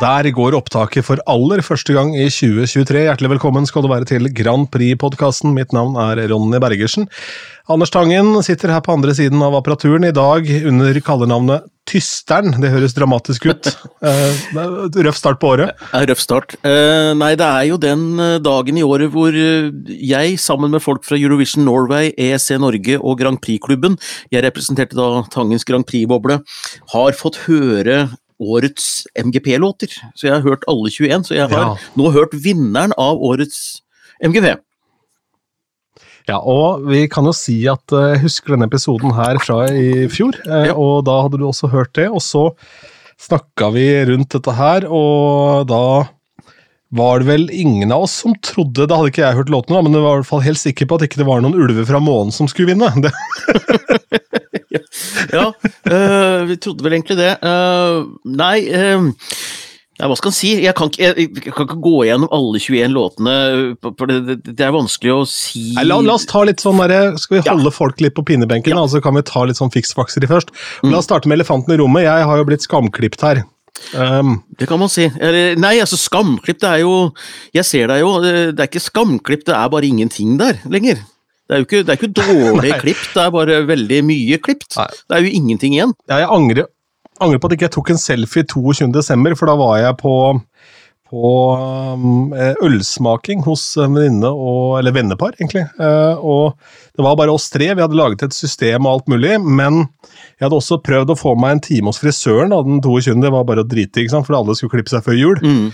der går opptaket for aller første gang i 2023. Hjertelig velkommen skal du være til Grand Prix-podkasten. Mitt navn er Ronny Bergersen. Anders Tangen sitter her på andre siden av apparaturen i dag under kallenavnet Tysteren. Det høres dramatisk ut. Eh, røff start på året? Røff start. Uh, nei, det er jo den eh, dagen i året hvor jeg, sammen med folk fra Eurovision Norway, EEC Norge og Grand Prix-klubben, jeg representerte da Tangens Grand Prix-boble, har fått høre årets MGP-låter. Så jeg har hørt alle 21, så jeg har ja. nå hørt vinneren av årets MGP. Ja, og vi kan jo si at jeg uh, husker denne episoden her fra i fjor, ja. og da hadde du også hørt det. Og så snakka vi rundt dette her, og da var det vel ingen av oss som trodde Det hadde ikke jeg hørt låten, da, men jeg var i hvert fall helt sikker på at ikke det var noen ulver fra månen som skulle vinne. ja, øh, vi trodde vel egentlig det. Uh, nei uh, nei, hva skal en si? Jeg kan, ikke, jeg, jeg kan, ikke, gå gjennom alle 21 låtene, for det, det, det er vanskelig å si Nei, la, la, oss ta litt sånn der, Skal vi holde ja. folk litt på pinnebenken, ja. så kan vi ta litt sånn fiksfakser i først. Mm. La oss starte med elefanten i rommet. Jeg har jo blitt skamklipt her. Um, det kan man si. Nei, altså skamklipp, det er jo Jeg ser deg jo, det er ikke skamklipp, det er bare ingenting der lenger. Det er jo ikke, det er ikke dårlig klipp, det er bare veldig mye klipt. Det er jo ingenting igjen. Ja, jeg angrer, angrer, på at jeg ikke tok en selfie 22.12., for da var jeg på, på um, ølsmaking hos en venninne og Eller vennepar, egentlig. Uh, og det var bare oss tre. Vi hadde laget et system og alt mulig, men jeg hadde også prøvd å få meg en time hos frisøren da, den 22. Det var bare å drite i, for alle skulle klippe seg før jul. Mm.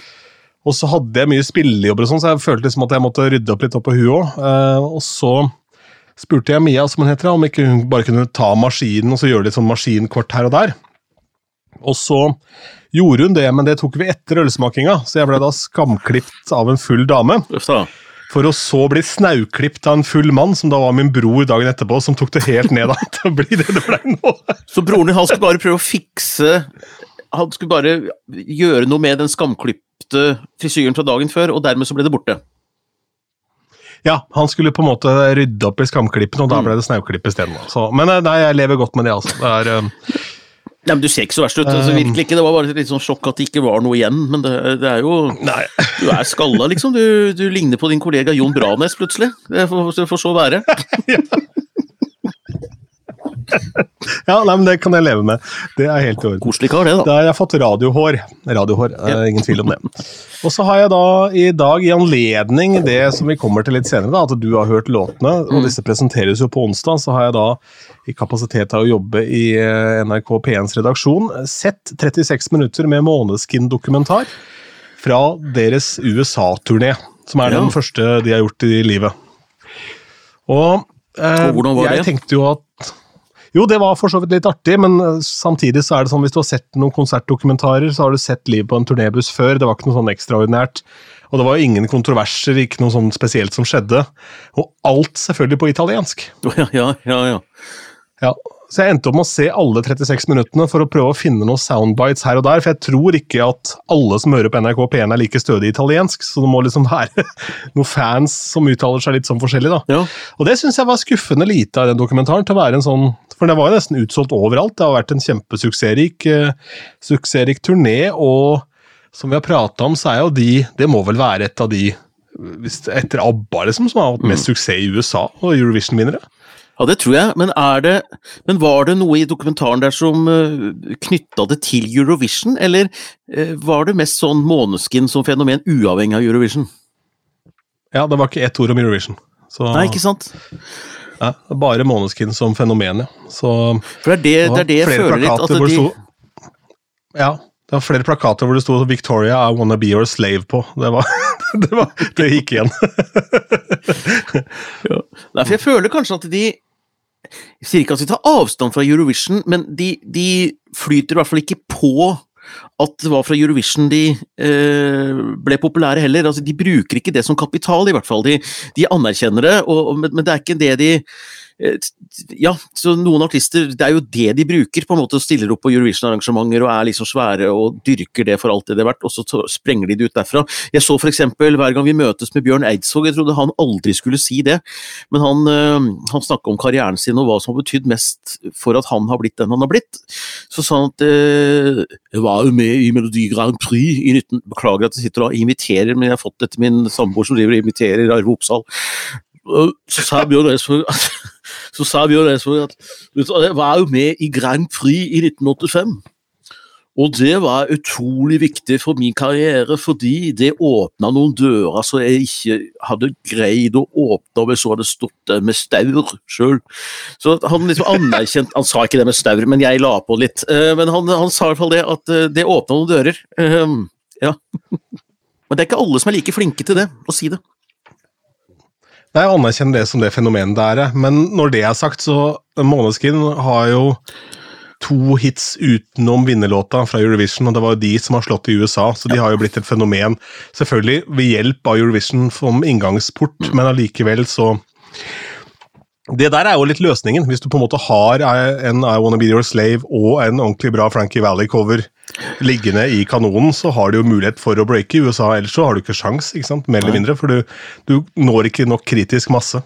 Og så hadde jeg mye spillejobber, og sånn, så jeg følte liksom at jeg måtte rydde opp litt opp på huet òg. Uh, og så spurte jeg Mia som hun heter, om ikke hun bare kunne ta maskinen og så gjøre litt sånn maskinkort her og der. Og så gjorde hun det, men det tok vi etter ølsmakinga, så jeg ble da skamklipt av en full dame. For å så bli snauklipt av en full mann, som da var min bror dagen etterpå, som tok det helt ned da, til å bli det det ble nå. Så broren din skulle bare prøve å fikse Han skulle bare gjøre noe med den skamklipte frisyren fra dagen før, og dermed så ble det borte? Ja, han skulle på en måte rydde opp i skamklippen, og da ble det snauklipp isteden. Men eh, nei, jeg lever godt med det, altså. Det er, uh, Nei, men Du ser ikke så verst ut. altså um, virkelig ikke, Det var bare litt sånn sjokk at det ikke var noe igjen. Men det, det er jo nei. Du er skalla, liksom. Du, du, ligner på din kollega Jon Branes plutselig. Det får, det får så være. ja ja, nei, men det kan jeg leve med. Det er helt i orden. Koselig kar, det, da. Da har jeg fått radiohår. Radiohår, ja. ingen tvil om det. Og så har jeg da i dag, i anledning det som vi kommer til litt senere, da, at du har hørt låtene, og mm. disse presenteres jo på onsdag, så har jeg da i kapasitet av å jobbe i eh, NRK P1s redaksjon sett 36 minutter med Måneskin-dokumentar fra deres USA-turné, som er ja. den første de har gjort i livet. Og, eh, og jeg det? tenkte jo at jo, det var for så vidt litt artig, men eh, samtidig så er det sånn hvis du har sett noen konsertdokumentarer, så har du sett liv på en turnébuss før. Det var ikke noe sånn ekstraordinært. Og det var ingen kontroverser, ikke noe sånn spesielt som skjedde. Og alt selvfølgelig på italiensk. Ja, ja, ja. ja. ja så jeg endte opp med å se alle 36 minuttene for å prøve å finne noen soundbites her og der, for jeg tror ikke at alle som hører på NRK P1 er like stødig italiensk, så det må liksom være noen fans som uttaler seg litt sånn forskjellig, da. Ja. Og det syns jeg var skuffende lite av den dokumentaren, til å være en sånn For det var jo nesten utsolgt overalt, det har vært en kjempesuksessrik uh, suksessrik turné, og som vi har prata om, så er jo de Det må vel være et av de etter ABBA, liksom, som har hatt mest mm. suksess i USA, og Eurovision-vinnere? Ja, det tror jeg, men, det, men var det noe i dokumentaren der som uh, eh, knytta det til Eurovision, eller uh, var det mest sånn Måneskin som fenomen uavhengig av Eurovision? Ja, det var ikke ett ord om Eurovision. Så, Nei, ikke sant? Ja, bare Måneskin som fenomen, ja. Så, For det er det, det, er det jeg føler litt at de sto, Ja, det var flere plakater hvor det sto 'Victoria, I wanna be your slave' på. Det, var, det, var, det gikk igjen. ja. Nei, for jeg føler kanskje at de jeg sier ikke at de tar avstand fra Eurovision, men de, de flyter i hvert fall ikke på at det var fra Eurovision de eh, ble populære heller. Altså, de bruker ikke det som kapital, i hvert fall. De, de anerkjenner det, og, men, men, det er ikke det de Eh, ja, så noen artister Det er jo det de bruker, på en måte, stiller opp på Eurovision-arrangementer og er liksom svære og dyrker det for alt det det er verdt, og så sprenger de det ut derfra. Jeg så for eksempel hver gang vi møtes med Bjørn Eidsvåg, jeg trodde han aldri skulle si det, men han, eh, han snakka om karrieren sin og hva som har betydd mest for at han har blitt den han har blitt. Så sa han at hva var var jo med i Melodi Grand Prix i 19... Beklager at jeg sitter og imiterer, men jeg har fått det til min samboer som driver og imiterer Arve Oppsal. Så sa Bjørn Eidsvåg at, så sa Bjørn Eidsvåg at jeg var jo med i Grand Prix i 1985. Og det var utrolig viktig for min karriere, fordi det åpna noen dører som jeg ikke hadde greid å åpne hvis jeg hadde stått der med staur sjøl. Så han liksom anerkjente Han sa ikke det med staur, men jeg la på litt. Eh, Men han, han sa i hvert fall det, at eh, det åpna noen dører. Eh, Ja. Men det er ikke alle som er like flinke til det, å si det. Nei, Jeg anerkjenner det som det fenomenet det er. eh. Men når det er sagt, så Måneskin har jo to hits utenom vinnerlåta fra Eurovision, og det var jo de som har slått i USA, så de har jo blitt et fenomen. Selvfølgelig ved hjelp av Eurovision som inngangsport, men allikevel så Det der er jo litt løsningen. Hvis du på en måte har en I Wanna Be Your Slave og en ordentlig bra Frankie Valley-cover liggende i kanonen, så har du jo mulighet for å breake i USA. Ellers så har du ikke sjans, ikke sant? mer eller mindre, for du, du når ikke nok kritisk masse.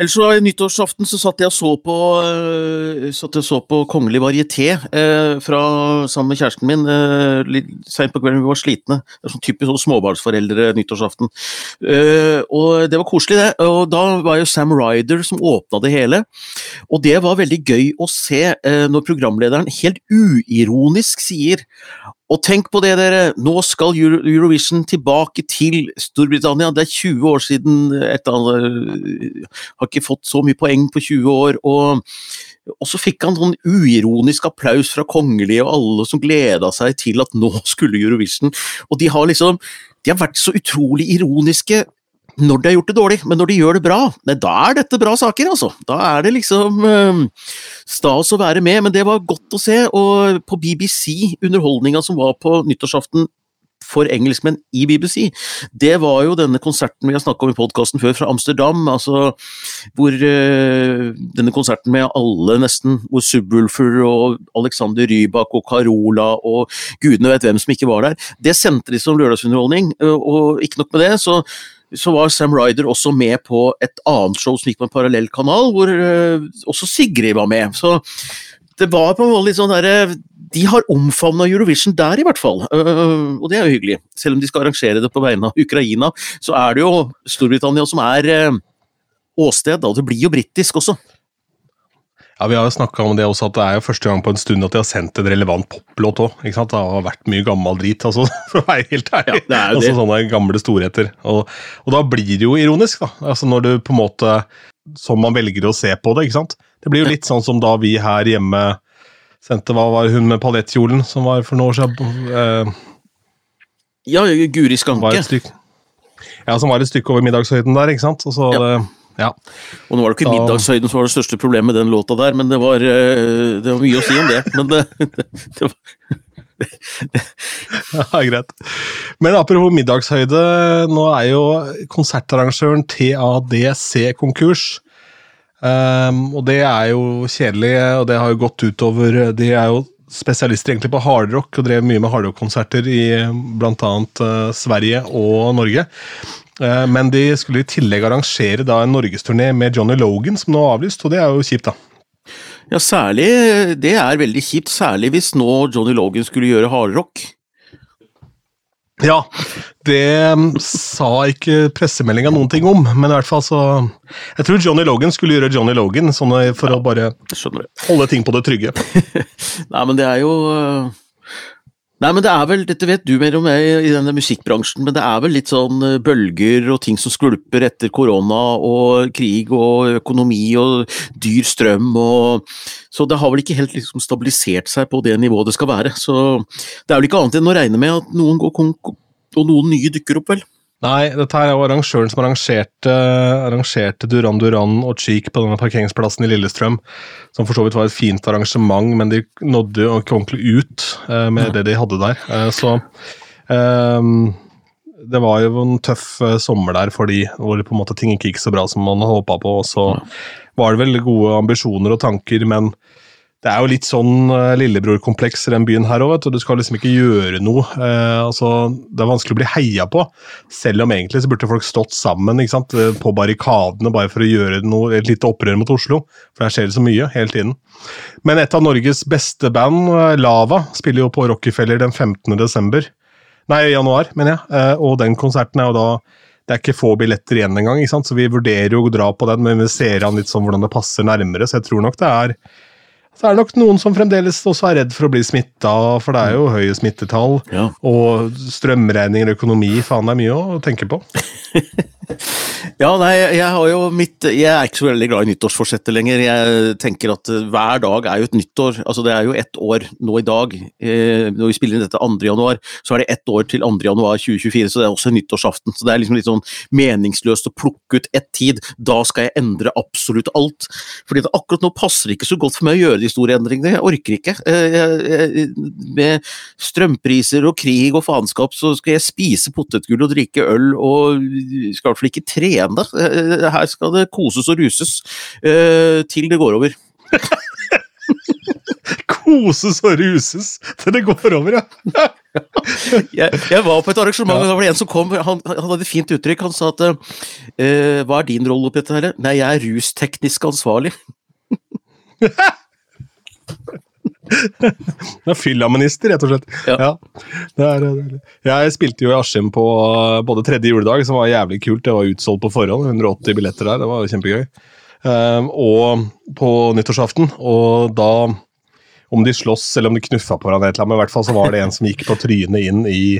Ellers så nyttårsaften så satt jeg og så på, uh, og så på Kongelig varieté uh, fra, sammen med kjæresten min Uh, litt seint på kvelden, vi var slitne. Det er sånn typisk sånn småbarnsforeldre nyttårsaften. Og det var koselig, det. Og da var jo Sam Ryder som åpna det hele. Og det var veldig gøy å se når programlederen helt uironisk sier og tenk på det, dere. Nå skal Euro Eurovision tilbake til Storbritannia. Det er 20 år siden et eller annet Har ikke fått så mye poeng på 20 år. Og, og så fikk han sånn uironisk applaus fra kongelige og alle som gleda seg til at nå skulle Eurovision. Og de har liksom De har vært så utrolig ironiske når de har gjort det dårlig, men når de gjør det bra, nei, da er dette bra saker, altså. Da er det liksom eh, stas å være med, men det var godt å se. Og på BBC, underholdninga som var på nyttårsaften for engelskmenn i BBC, det var jo denne konserten vi har snakka om i podkasten før, fra Amsterdam. altså hvor eh, Denne konserten med alle, nesten, hvor Subwoolfer og Alexander Rybak og Carola og gudene vet hvem som ikke var der, det sendte de som lørdagsunderholdning, eh, og ikke nok med det, så så var Sam Ryder også med på et annet show som gikk på en parallell kanal, hvor uh, også Sigrid var med. Så det var på en måte litt sånn derre De har omfavna Eurovision der, i hvert fall. Uh, og det er jo hyggelig. Selv om de skal arrangere det på vegne av Ukraina, så er det jo Storbritannia som er uh, åsted, og det blir jo britisk også. Ja, Vi har jo snakka om det også, at det er jo første gang på en stund at de har sendt en relevant poplåt òg. Det har vært mye gammel drit, altså, for å være helt ærlig. Ja, altså. Sånne gamle storheter. Og, og da blir det jo ironisk, da. Altså Når du på en måte Som man velger å se på det, ikke sant. Det blir jo litt sånn som da vi her hjemme sendte Hva var hun med paljettkjolen som var for noen år siden? Eh, Ja, Guri Skanke. ja, som var et stykke over middagshøyden der, ikke sant. Og så, Ja. det, ja. Og nå var det ikke Da- middagshøyden som var det største problemet med den låta der, men det var, eh, det var mye å si om det. Men det, det, det var, Ja, greit. Men apropos middagshøyde, nå er jo konsertarrangøren TADC konkurs. Um, og det er jo kjedelig, og det har jo gått utover De er jo spesialister egentlig på hardrock og drev mye med hardrock-konserter i bl.a. Uh, Sverige og Norge. Eh, men de skulle i tillegg arrangere da en norgesturné med Johnny Logan, som nå er avlyst, og det er jo kjipt, da. ja, særlig Det er veldig kjipt, særlig hvis nå Johnny Logan skulle gjøre hardrock. Ja, det mm, sa ikke pressemeldinga noen ting om, men i hvert fall så Jeg tror Johnny Logan skulle gjøre Johnny Logan, sånn for å bare holde ting på det trygge. Nei, men det er jo øh, Nei, men det er vel, Dette vet du mer om jeg i denne musikkbransjen, men det er vel litt sånn øh, bølger og ting som skvulper etter korona og krig og økonomi og dyr strøm og Så det har vel ikke helt liksom stabilisert seg på det nivået det skal være. Så det er vel ikke annet enn å regne med at noen går konk, og noen nye dukker opp, vel. Nei, dette her er jo arrangøren som arrangerte, arrangerte Duran Duran og Cheek på denne parkeringsplassen i Lillestrøm. Som for så vidt var et fint arrangement, men de nådde jo ikke ordentlig ut eh, med det de hadde der. Eh, så eh, det var jo en tøff eh, sommer der for de, hvor på en måte ting ikke gikk så bra som man håpa på. og Så var det veldig gode ambisjoner og tanker, men det er jo litt sånn uh, lillebror-kompleks i den byen her òg, Du skal liksom ikke gjøre noe. Uh, altså, det er vanskelig å bli heia på, selv om egentlig så burde folk stått sammen ikke sant? Uh, på barrikadene bare for å gjøre noe, et lite opprør mot Oslo. For der skjer det så mye hele tiden. Men et av Norges beste band, Lava, spiller jo på Rockefeller den 15. desember. Nei, januar, mener jeg. og den konserten er jo da det er ikke få billetter igjen engang, så vi vurderer jo å dra på den, men vi ser an litt sånn hvordan det passer nærmere, så jeg tror nok det er så er det nok noen som fremdeles også er redd for å bli smitta, for det er jo høye smittetall. Ja. Og strømregninger og økonomi, faen det er mye å tenke på. ja, nei, jeg har jo mitt Jeg er ikke så veldig glad i nyttårsforsettet lenger. Jeg tenker at eh, hver dag er jo et nyttår. Altså det er jo ett år nå i dag. Eh, når vi spiller inn dette 2. januar, så er det ett år til 2. januar 2024, så det er også nyttårsaften. Så det er liksom litt sånn meningsløst å plukke ut ett tid. Da skal jeg endre absolutt alt. Fordi akkurat nå passer det ikke så godt for meg å gjøre de store endringene. Jeg orker ikke. Eh, med strømpriser og krig og faenskap så skal jeg spise potetgull og drikke øl og skal fall ikke trene. Eh, her skal det koses og ruses eh, til det går over. koses og ruses til det går over, ja. jeg, jeg, var på et arrangement, og da var det en som kom, han, han hadde et fint uttrykk. Han sa at uh, Hva er din rolle oppi dette her? Nei, jeg er rusteknisk ansvarlig. Det er Fyllaminister, rett og slett. Ja. ja. Det er. Jeg spilte jo i Askim på uh, både tredje juledag, som var jævlig kult. Det var utsolgt på forhånd. 180 billetter der, det var kjempegøy. Um, og på nyttårsaften. Og da Om de slåss eller om de knuffa på hverandre, men i hvert fall så var det en som gikk på trynet inn i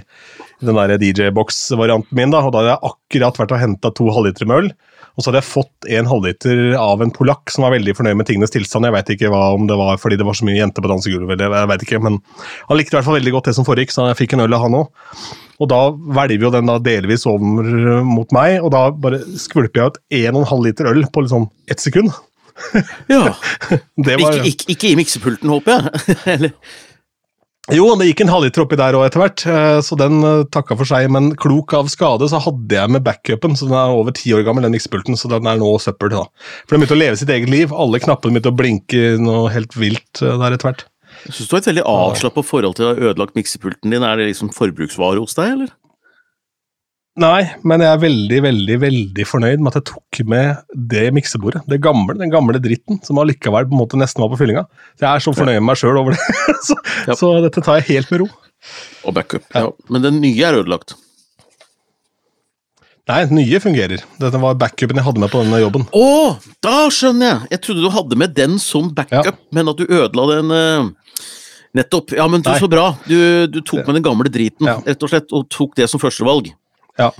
den der DJ-boks-varianten min. da, og Da hadde jeg akkurat vært og henta to halvlitere med øl. Og så hadde jeg fått en halvliter av en polakk som var veldig fornøyd med tingenes tilstand. Jeg vet ikke hva, om det var fordi det var så mye jenter på dansegulvet, jeg vet ikke, men han likte i hvert fall veldig godt det som foregikk, så jeg fikk en øl av han òg. Og da hvelver jo den da delvis over mot meg, og da bare skvulper jeg ut en og en halv liter øl på liksom ett sekund. ja. Var, ikke, ikke, ikke, i miksepulten, håper jeg? Jo, det gikk en halvliter oppi der òg etter hvert, eh, så den eh, takka for seg. Men klok av skade så hadde jeg med backupen, så den er over ti år gammel, den miksepulten, så den er nå søppel. da. For den begynte å leve sitt eget liv. Alle knappene begynte å blinke noe helt vilt eh, der etter hvert. Jeg syns du har et veldig avslappa forhold til å ha ødelagt miksepulten din. Er det liksom forbruksvare hos deg, eller? Nei, men jeg er veldig, veldig veldig fornøyd med at jeg tok med det miksebordet. Det gamle, Den gamle dritten som allikevel på en måte nesten var på fyllinga. Så Jeg er så fornøyd med meg sjøl over det. så, ja. så, dette tar jeg helt med ro. Og backup. Ja. ja. Men den nye er ødelagt? Nei, den nye fungerer. Dette var backupen jeg hadde med på denne jobben. Å, da skjønner jeg! Jeg trodde du hadde med den som backup, ja. men at du ødela den uh... Nettopp. Ja, men du, så bra. Du, du tok med den gamle driten, rett og slett, og tok det som førstevalg. Ja.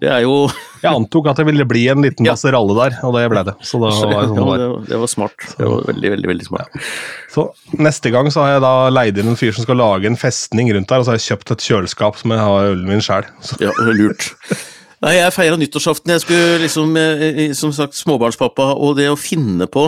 Det er jo Jeg antok at det ville bli en liten ja. ralle der, og det ble det. Så det var, sånn det, var. det var smart. Det var veldig, veldig veldig smart. Ja. Så Neste gang så har jeg da leid inn en fyr som skal lage en festning rundt der, og så har jeg kjøpt et kjøleskap som jeg har ølen min sjæl. Ja, lurt. Nei, jeg feira nyttårsaften. Jeg skulle liksom, eh, som sagt, småbarnspappa, og det å finne på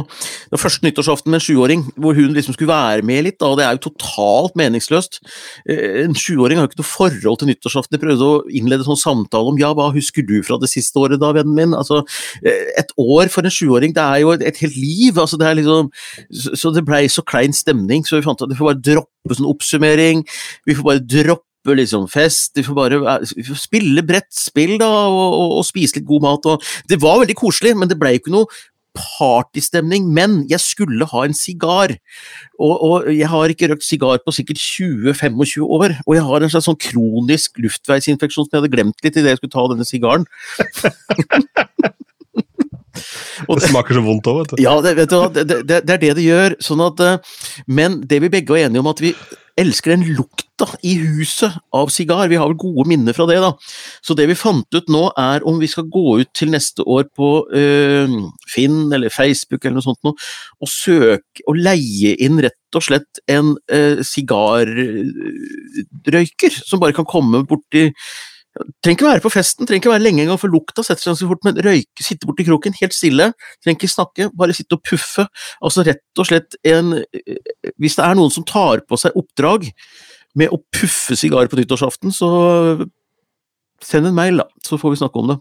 Den første nyttårsaften med en sjuåring, hvor hun liksom skulle være med litt, da, og det er jo totalt meningsløst. Eh, en sjuåring har jo ikke noe forhold til nyttårsaften. Jeg prøvde å innlede sånn samtale om ja, hva husker du fra det siste året da, vennen min? Altså, eh, et år for en sjuåring, det er jo et helt liv. altså det er liksom, Så det blei så klein stemning, så vi fant at vi får bare droppe sånn oppsummering. Vi får bare droppe liksom fest, vi får bare vi får spille brettspill da, og, og, og, spise litt god mat. Og, det var veldig koselig, men det ble jo ikke noe partystemning. Men jeg skulle ha en sigar, og, og, jeg har ikke røkt sigar på sikkert 20-25 år. Og jeg har en slags sånn kronisk luftveisinfeksjon som jeg hadde glemt litt idet jeg skulle ta denne sigaren. det smaker så vondt òg, vet du. Ja, det, vet du, det, det, det, er det det gjør. Sånn at, eh, men det vi begge var enige om, at vi elsker den lukta i huset av sigar. Vi har vel gode minner fra det, da. Så det vi fant ut nå, er om vi skal gå ut til neste år på øh, Finn eller Facebook eller noe sånt noe, og søke og leie inn rett og slett en øh, som bare kan komme borti Trenger ikke være på festen, trenger ikke være lenge engang, for lukta setter seg så fort. Men røyke, sitte borti kroken, helt stille, trenger ikke snakke, bare sitte og puffe. Altså rett og slett en Hvis det er noen som tar på seg oppdrag med å puffe sigar på nyttårsaften, så send en mail, da, så får vi snakke om det.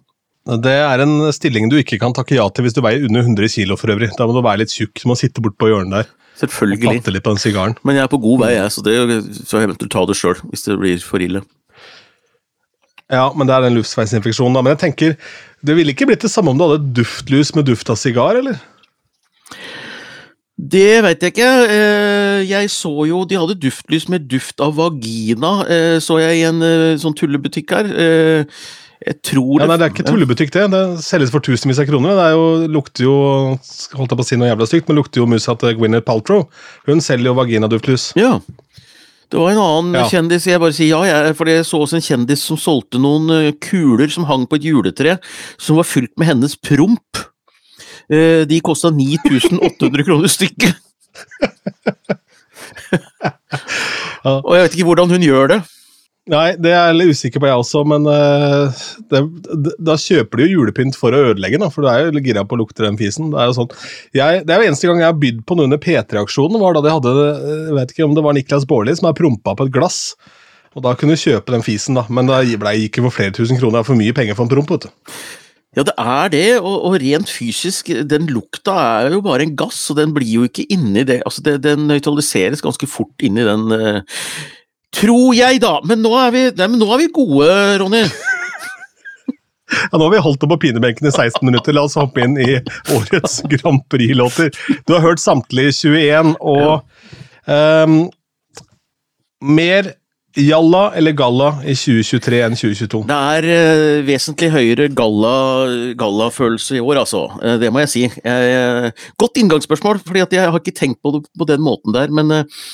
Det er en stilling du ikke kan takke ja til hvis du veier under 100 kg for øvrig. Da må du være litt tjukk, du må sitte bort på hjørnet der. Selvfølgelig. Patte litt på den sigaren. Men jeg er på god vei, jeg, så, det, så jeg eventuelt ta det sjøl hvis det blir for ille. Ja, men det er en luftveisinfeksjon, da. Men jeg tenker, det ville ikke blitt det samme om du hadde duftlys med duft av sigar, eller? Det veit jeg ikke. Eh, jeg så jo De hadde duftlys med duft av vagina, eh, så jeg i en eh, sånn tullebutikk her. Jeg tror ja, nei, Det er ikke tullebutikk, det. Det selges for tusenvis av kroner. Det er jo, lukter jo holdt jeg på å si noe jævla stygt, men lukter jo musa til Gwyneth Paltrow. Hun selger jo vaginaduftlys. Ja. Det var en annen Ja. kjendis jeg bare sier ja, jeg, for jeg så også en kjendis som solgte noen eh, kuler som hang på et juletre, som var fylt med hennes promp. Eh, De kosta 9800 kroner stykket. Og jeg vet ikke hvordan hun gjør det. Nei, det er jeg litt usikker på, jeg også, men uh, det, det, da kjøper du jo julepynt for å ødelegge, da, for du er jo gira på å lukte den fisen. Det er jo sånn. Jeg, det er jo eneste gang jeg har bydd på noe under P3-aksjonen, var da de hadde eh, Jeg vet ikke om det var Niklas Baarli som har prompa på et glass. Og da kunne du kjøpe den fisen, da, men da gikk ikke for flere tusen kroner. Det er for mye penger for en promp, vet du. Ja, det er det, og, og rent fysisk, den lukta er jo bare en gass, og den blir jo ikke inni det Altså, det, den nøytraliseres ganske fort inni den eh, Tror jeg, da! Men nå er vi, nei, men nå er vi gode, Ronny. Ja, Nå har vi holdt det på pinebenken i 16 minutter. La oss hoppe inn i årets Grand Prix-låter. Du har hørt samtlige 21, og um, Mer jalla eller galla i 2023 enn 2022? Det er uh, vesentlig høyere galla- gallafølelse i år, altså. Uh, det må jeg si. Uh, godt inngangsspørsmål, fordi jeg har ikke tenkt på det på den måten der, men eh,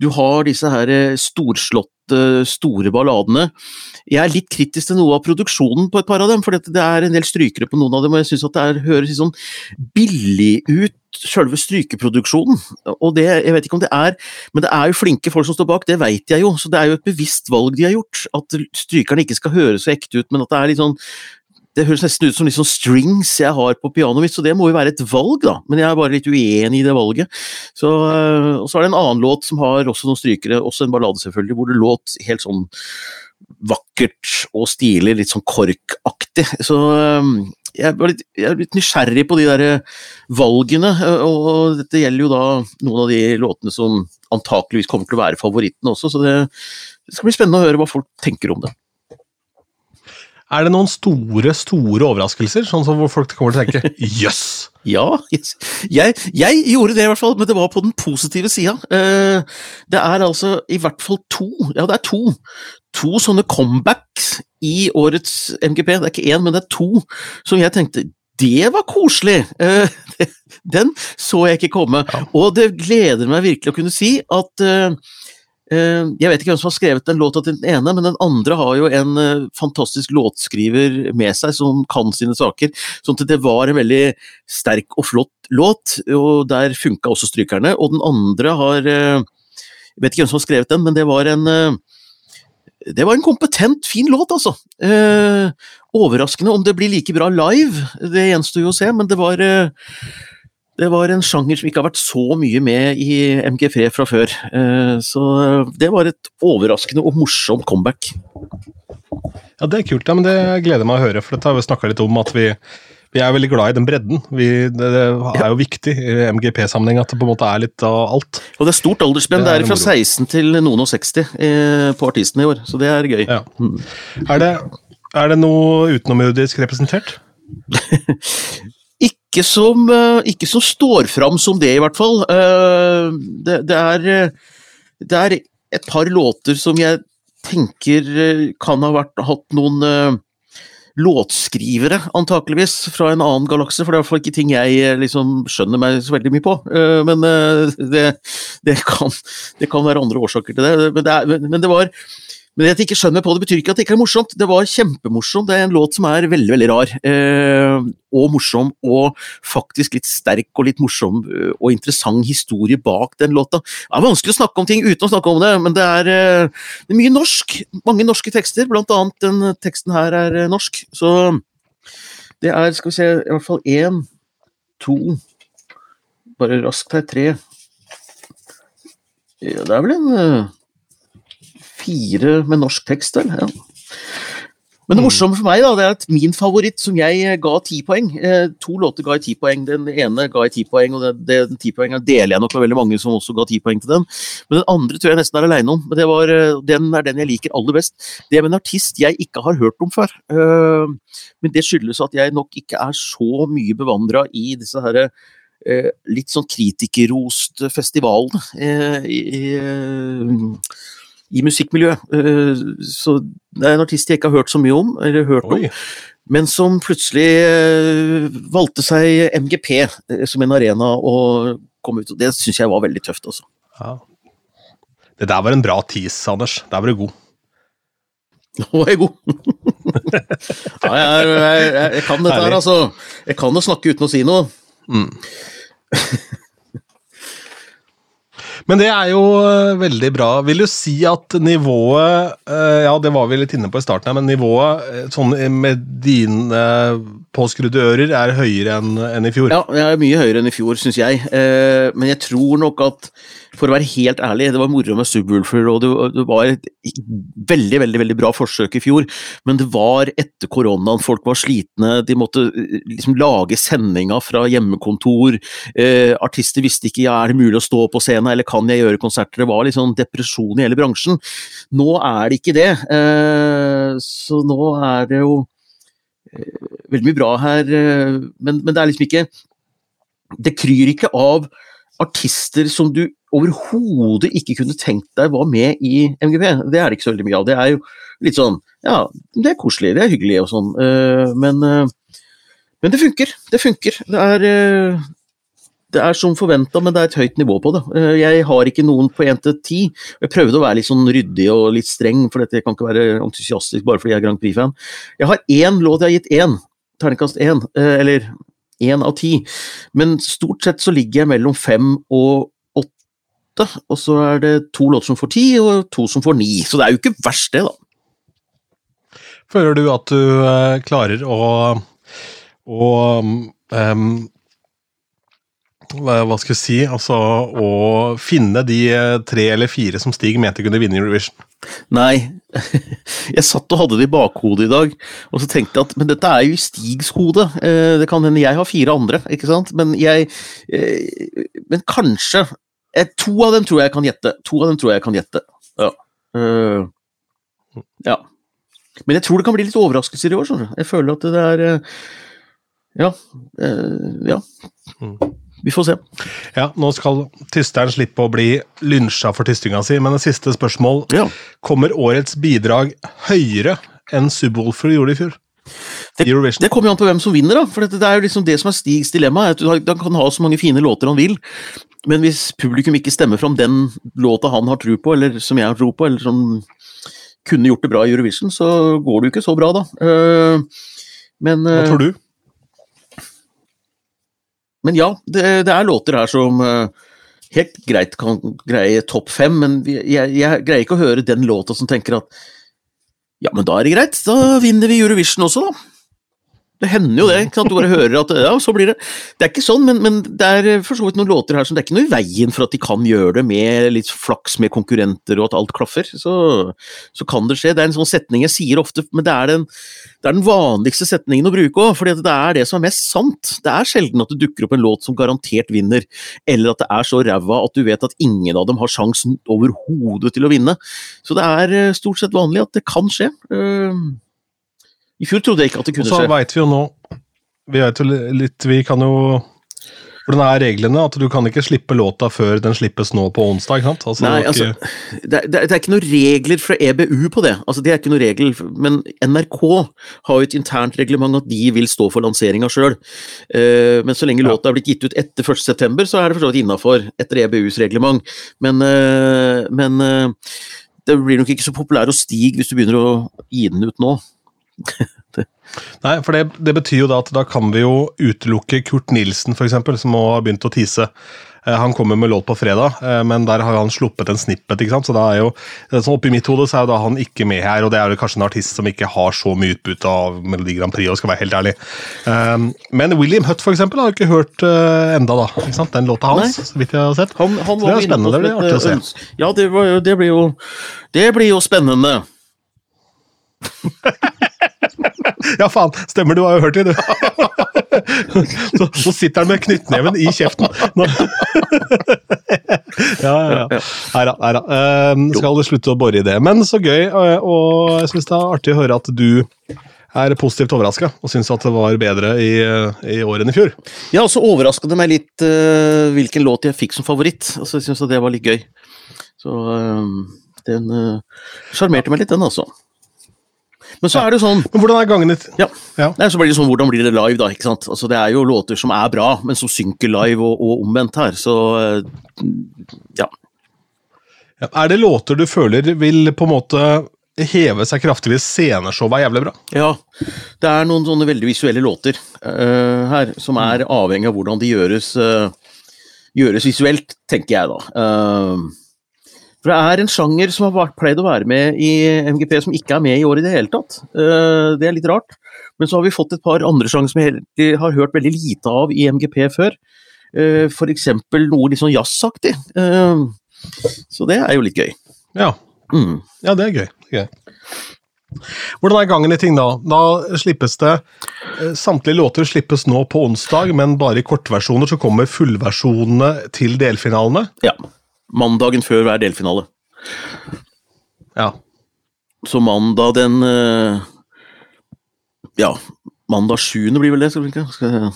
du har disse her eh, storslåtte, store balladene. Jeg er litt kritisk til noe av produksjonen på et par av dem, for det er en del strykere på noen av dem, og jeg syns at det er, høres litt sånn billig ut, selve strykeproduksjonen. Og det, jeg vet ikke om det er, men det er jo flinke folk som står bak, det vet jeg jo, så det er jo et bevisst valg de har gjort. At strykerne ikke skal høres så ekte ut, men at det er litt sånn det høres nesten ut som sånn strings jeg har på pianoet mitt, så det må jo være et valg, da. Men jeg er bare litt uenig i det valget. Så, øh, og så er det en annen låt som har også noen strykere, også en ballade selvfølgelig, hvor det låt helt sånn vakkert og stilig, litt sånn korkaktig. Så øh, jeg er litt, jeg er litt nysgjerrig på de der valgene, øh, og dette gjelder jo da noen av de låtene som antakeligvis kommer til å være favorittene også, så det, det skal bli spennende å høre hva folk tenker om det. Er det noen store, store overraskelser, sånn som hvor folk kommer til å tenke 'jøss'? Ja, yes. jeg, jeg gjorde det i hvert fall, men det var på den positive sida. Eh, det er altså i hvert fall to, ja det er to, to sånne comebacks i årets MGP. Det er ikke én, men det er to som jeg tenkte det var koselig! Eh, den så jeg ikke komme. Og det gleder meg virkelig å kunne si at eh, jeg vet ikke hvem som har skrevet den låta til den ene, men den andre har jo en eh, fantastisk låtskriver med seg som kan sine saker. Sånn at det var en veldig sterk og flott låt, og der funka også strykerne. Og den andre har eh, Jeg vet ikke hvem som har skrevet den, men det var en eh, det var en kompetent, fin låt, altså. Eh, overraskende om det blir like bra live, det gjenstår jo å se, men det var eh, det var en sjanger som ikke har vært så mye med i MG3 fra før. Eh, så det var et overraskende og morsomt comeback. Ja, Det er kult, ja, men det gleder meg å høre, for dette har vi snakka litt om at vi, vi er veldig glad i den bredden. Vi, det, det er jo viktig i MGP-sammenheng at det på en måte er litt av alt. Og det er stort aldersspenn. Det Det er fra 16 til noen og 60 eh, på artistene i år, så det er gøy. Ja. Mm. Er det, er det noe utenomjordisk representert? Ikke som, eh, ikke som står fram som det, i hvert fall. Eh, Det, det, er, eh, det er et par låter som jeg tenker kan ha vært, hatt noen låtskrivere, antakeligvis, fra en annen galakse. For det er i hvert fall ikke ting jeg liksom skjønner meg så veldig mye på. Men det, det, kan, det kan være andre årsaker til det. Men det, er, men det var men det at jeg ikke skjønner på det, betyr ikke at det ikke er morsomt. Det var kjempemorsomt. Det er en låt som er veldig, veldig rar. Eh, og morsom, og faktisk litt sterk og litt morsom eh, og interessant historie bak den låta. Det er vanskelig å snakke om ting uten å snakke om det, men det er, eh, det er mye norsk. Mange norske tekster, blant annet den teksten her er eh, norsk. Så det er, skal vi se, i hvert fall én, to Bare raskt her, tre ja, Det er vel en eh, fire med norsk tekst, vel? Ja. Men det morsomme for meg da, det er at min favoritt, som jeg eh, ga ti poeng eh, To låter ga jeg ti poeng. Den ene ga jeg ti poeng, og den ti poengen deler jeg nok med veldig mange som også ga ti poeng til den. Men den andre tror jeg nesten er aleine om. Men det var, eh, den er den jeg liker aller best. Det er med en artist jeg ikke har hørt om før. Eh, men det skyldes at jeg nok ikke er så mye bevandra i disse herre eh, litt sånn kritikerrost festivalene eh, i, musikkmiljøet. Eh, så det er en artist jeg ikke har hørt så mye om, eller hørt om, men som plutselig eh, valgte seg MGP eh, som en arena å komme ut. og Det syns jeg var veldig tøft, altså. Ja. Det der var en bra tease, Anders. Der var du god. Nå er jeg god! ja, jeg, jeg, jeg, jeg kan dette her, altså. Jeg kan jo snakke uten å si noe. Men det er jo eh, veldig bra. Vil du si at nivået eh, Ja, det var vi litt inne på i starten, her, men nivået eh, sånn med dine påskrudde ører er høyere enn i fjor? Ja, jeg er mye høyere enn i fjor, syns jeg. Men jeg tror nok at, for å være helt ærlig, det var moro med Subwoolfer, og det, var et veldig, veldig veldig bra forsøk i fjor, men det var etter koronaen, folk var slitne, de måtte eh, liksom lage sendinga fra hjemmekontor, eh, artister visste ikke ja, er det mulig å stå på scenen, eller kan jeg gjøre konserter, det var litt sånn depresjon i hele bransjen. Nå er det ikke det, eh, så nå er det jo veldig mye bra her, eh, men, men det er liksom ikke Det kryr ikke av artister som du overhodet ikke kunne tenkt deg var med i MGP. Det er det ikke så veldig mye av. Det er jo litt sånn Ja, det er koselig, det er hyggelig og sånn, eh, men eh, Men det funker. Det funker. Det er eh, det er som forventa, men det er et høyt nivå på det. Jeg har ikke noen på 1 til 10. Jeg prøvde å være litt sånn ryddig og litt streng, for dette kan ikke være entusiastisk bare fordi jeg er Grand Prix-fan. Jeg har én låt jeg har gitt én, terningkast én, eller én av ti. Men stort sett så ligger jeg mellom fem og åtte, og så er det to låter som får ti, og to som får ni. Så det er jo ikke verst, det, da. Føler du at du eh, klarer å, å um, hva, skal jeg si Altså å finne de eh, tre eller fire som Stig mente kunne vinne Eurovision? Nei, jeg satt og hadde det i bakhodet i dag, og så tenkte jeg at men dette er jo i Stigs hode. Eh, Det kan hende jeg har fire andre, ikke sant, men jeg Men kanskje To av dem tror jeg kan gjette. To av dem tror jeg kan gjette. Ja. Uh, ja. Men jeg tror det kan bli litt overraskelser i år, Sånn. Jeg føler at det er uh, Ja. Uh, Ja. Vi får se. Ja, nå skal tysteren slippe å bli lynsja for tystinga si, men det siste spørsmål. Ja. Kommer årets bidrag høyere enn Subwoolfer gjorde i fjor? Det, det kommer jo an på hvem som vinner, da. For det er jo liksom det som er Stigs dilemma. At han kan ha så mange fine låter han vil, men hvis publikum ikke stemmer fram den låta han har tro på, eller som jeg har tro på, eller som kunne gjort det bra i Eurovision, så går det jo ikke så bra, da. Eh, men, Hva eh, tror du? men ja, det, det er låter her som eh, helt greit kan greie topp fem, men jeg, jeg greier ikke å høre den låta som tenker at ja, men da er det greit, da vinner vi Eurovision også, da. Det hender jo det, ikke sant? du bare hører at ja, så blir det Det er ikke sånn, men, men det er for så vidt noen låter her som det er ikke noe i veien for at de kan gjøre det med litt flaks med konkurrenter og at alt klaffer. Så, så kan det skje. Det er en sånn setning jeg sier ofte, men det er den, det er den vanligste setningen å bruke òg, for det er det som er mest sant. Det er sjelden at det dukker opp en låt som garantert vinner, eller at det er så ræva at du vet at ingen av dem har sjansen overhodet til å vinne. Så det er eh, stort sett vanlig at det kan skje. Eh, I fjor trodde jeg ikke at det Og så skje. veit vi jo nå Vi jo litt Vi kan jo Hvordan er reglene? At du kan ikke slippe låta før den slippes nå på onsdag? ikke sant? Altså, Nei, det altså, det, det, det er ikke noen regler fra EBU på det. Altså, det er ikke noen regel, men NRK har jo et internt reglement at de vil stå for lanseringa sjøl. men så lenge Ja. låta er blitt gitt ut etter 1.9, så er det for så vidt innafor etter EBUs reglement. Men, uh, men uh, det blir nok ikke så populær å stige hvis du begynner å gi den ut nå. Nei, for det, det betyr jo da at da kan vi jo utelukke Kurt Nilsen, for eksempel, som nå har begynt å tease. Eh, Han kommer med låt på fredag, eh, men der har han sluppet en snippet. ikke sant? Så da er jo, sånn Oppi mitt hode så er jo da han ikke med her, og det er jo kanskje en artist som ikke har så mye utbytte av Melodi Grand Prix, og skal være helt ærlig. Um, Men William Hutt for eksempel, har jo ikke hørt uh, enda, da. ikke sant? Den låta hans, Nei. så vidt jeg har sett. Han, han det er spennende, det blir artig å se. eh, Ja, det, var, det blir jo Det blir jo spennende. Ja, faen! Stemmer, du har jo hørt det, du. Så, så sitter han med knyttneven i kjeften. Ja, ja, ja. Nei da. Nei da. Eh, skal slutte å bore i det. Men så gøy, og- og jeg syns det er artig å høre at du er positivt overraska og syns at det var bedre i, i år enn i fjor. Ja, og så overraska det meg litt uh, hvilken låt jeg fikk som favoritt. Altså, jeg syns det var litt gøy. Så uh, den sjarmerte uh, meg litt, den, altså. Men så er det jo sånn Men hvordan er gangen ditt? Ja. Ja. Nei, så blir det sånn, Hvordan blir det live, da? ikke sant? Altså, Det er jo låter som er bra, men som synker live og, og omvendt her. Så eh, ja. Ja, Er det låter du føler vil på en måte heve seg kraftig hvis sceneshowet er jævlig bra? Ja, det er noen sånne veldig visuelle låter uh, her, som er avhengig av hvordan de gjøres, uh, gjøres visuelt, tenker jeg da. Eh, for det er en sjanger som har vært, pleid å være med i MGP, som ikke er med i år i det hele tatt. Eh, det er litt rart. Men så har vi fått et par andre sjanger som vi har hørt veldig lite av i MGP før. Eh, for eksempel noe litt sånn jazzaktig. Eh, så det er jo litt gøy. Ja, Mm. ja det er gøy. Det er gøy. Hvordan er gangen i ting da? Da slippes det eh, Samtlige låter slippes nå på onsdag, men bare i kortversjoner. Så kommer fullversjonene til delfinalene. Ja. Mandagen før hver delfinale. Ja. Så mandag den eh, Ja, mandag 7. blir vel det, skal vi ikke? Skal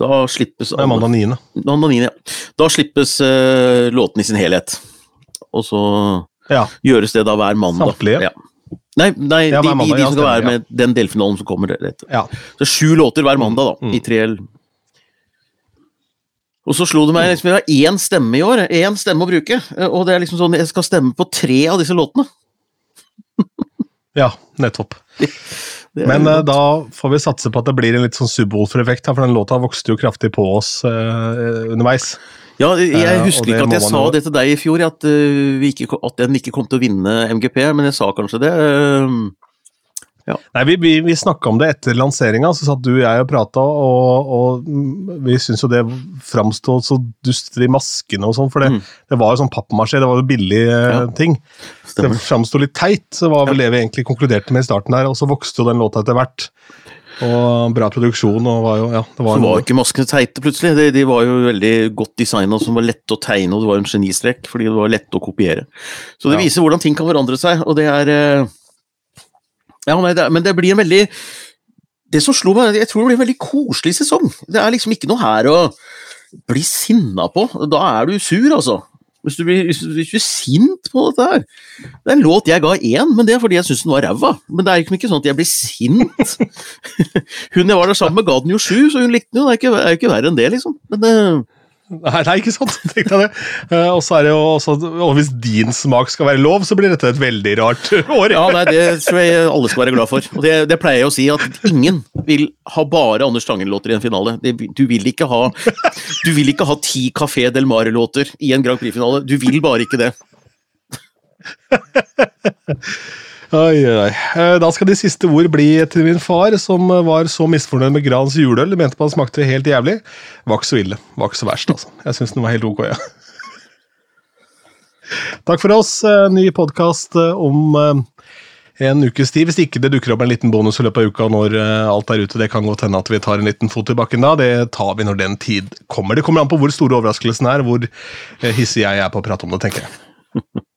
Da slippes er mandag 9. mandag 9, ja. Da slippes uh, låten i sin helhet. Og så Ja. gjøres det da hver mandag. Samtlige? Ja. Nei, nei Ja, de, mandag, de, de som skal være med den delfinalen som kommer. Rett. ja. Så sju låter hver mandag, da. Mm. I tre Og så slo det meg liksom, jeg har én stemme i år, én stemme å bruke. eh, Og det er liksom sånn, jeg skal stemme på tre av disse låtene. ja, nettopp. Men eh, da får vi satse på at det blir en litt sånn subwoolfer-effekt, her, for den låta vokste jo kraftig på oss uh, underveis. Ja, jeg husker uh, ikke at jeg sa det til deg i fjor, at, vi ikke, at den ikke kom til å vinne MGP, men jeg sa kanskje det. Eh, Nei, Vi, vi, vi snakka om det etter lanseringa, så satt du og jeg og prata, og, og vi syntes jo det framsto så duster i maskene og sånn, for det, Mm. det var jo sånn pappmasjé, det var jo billig eh, Ja, ting. Stemmer. Det framsto litt teit, så var vel det vi egentlig konkluderte med i starten her, og så vokste jo den låta etter hvert. Og bra produksjon, og var jo Ja, det var, Så var jo ikke maskene teite plutselig. De, de var jo veldig godt designa, som var lette å tegne, og det var en genistrek, fordi det var lette å kopiere. Så det Ja. viser hvordan ting kan forandre seg, og det er eh, Ja, nei, det men det blir en veldig Det som slo meg, jeg tror det blir en veldig koselig sesong. Det er liksom ikke noe her å bli sinna på. Da er du sur, altså. Hvis du, blir, hvis, du, er sint på dette her. Det er en låt jeg ga én, men det er fordi jeg syns den var ræva. Men det er jo ikke sånn at jeg blir sint. hun jeg var der sammen med, ga den jo sju, så hun likte den jo. Det er jo ikke verre enn det, liksom. Men eh, Nei, nei, ikke sant? Tenkte jeg det. Eh, og så er det jo også, og hvis din smak skal være lov, så blir dette et veldig rart år. ja, nei, det tror jeg alle skal være glad for. Og det, det pleier jeg å si, at ingen vil ha bare Anders Tangen-låter i en finale. Du vil ikke ha Du vil ikke ha ti Café Del Mare-låter i en Grand Prix-finale. Du vil bare ikke det. Oi, oi. Eh, Da skal de siste ord bli til min far, som eh, var så misfornøyd med Grans juleøl. Mente på at det smakte helt jævlig. Var ikke så ille. Var ikke så verst, altså. Jeg syns den var helt ok, ja. Takk for oss. Eh, Ny podkast om en ukes tid. Hvis ikke det dukker opp en liten bonus i løpet av uka når alt er ute, det kan godt hende at vi tar en liten fot i bakken da. Det tar vi når den tid kommer. Det kommer an på hvor store overraskelsen er, hvor hissig jeg er på å prate om det, tenker jeg.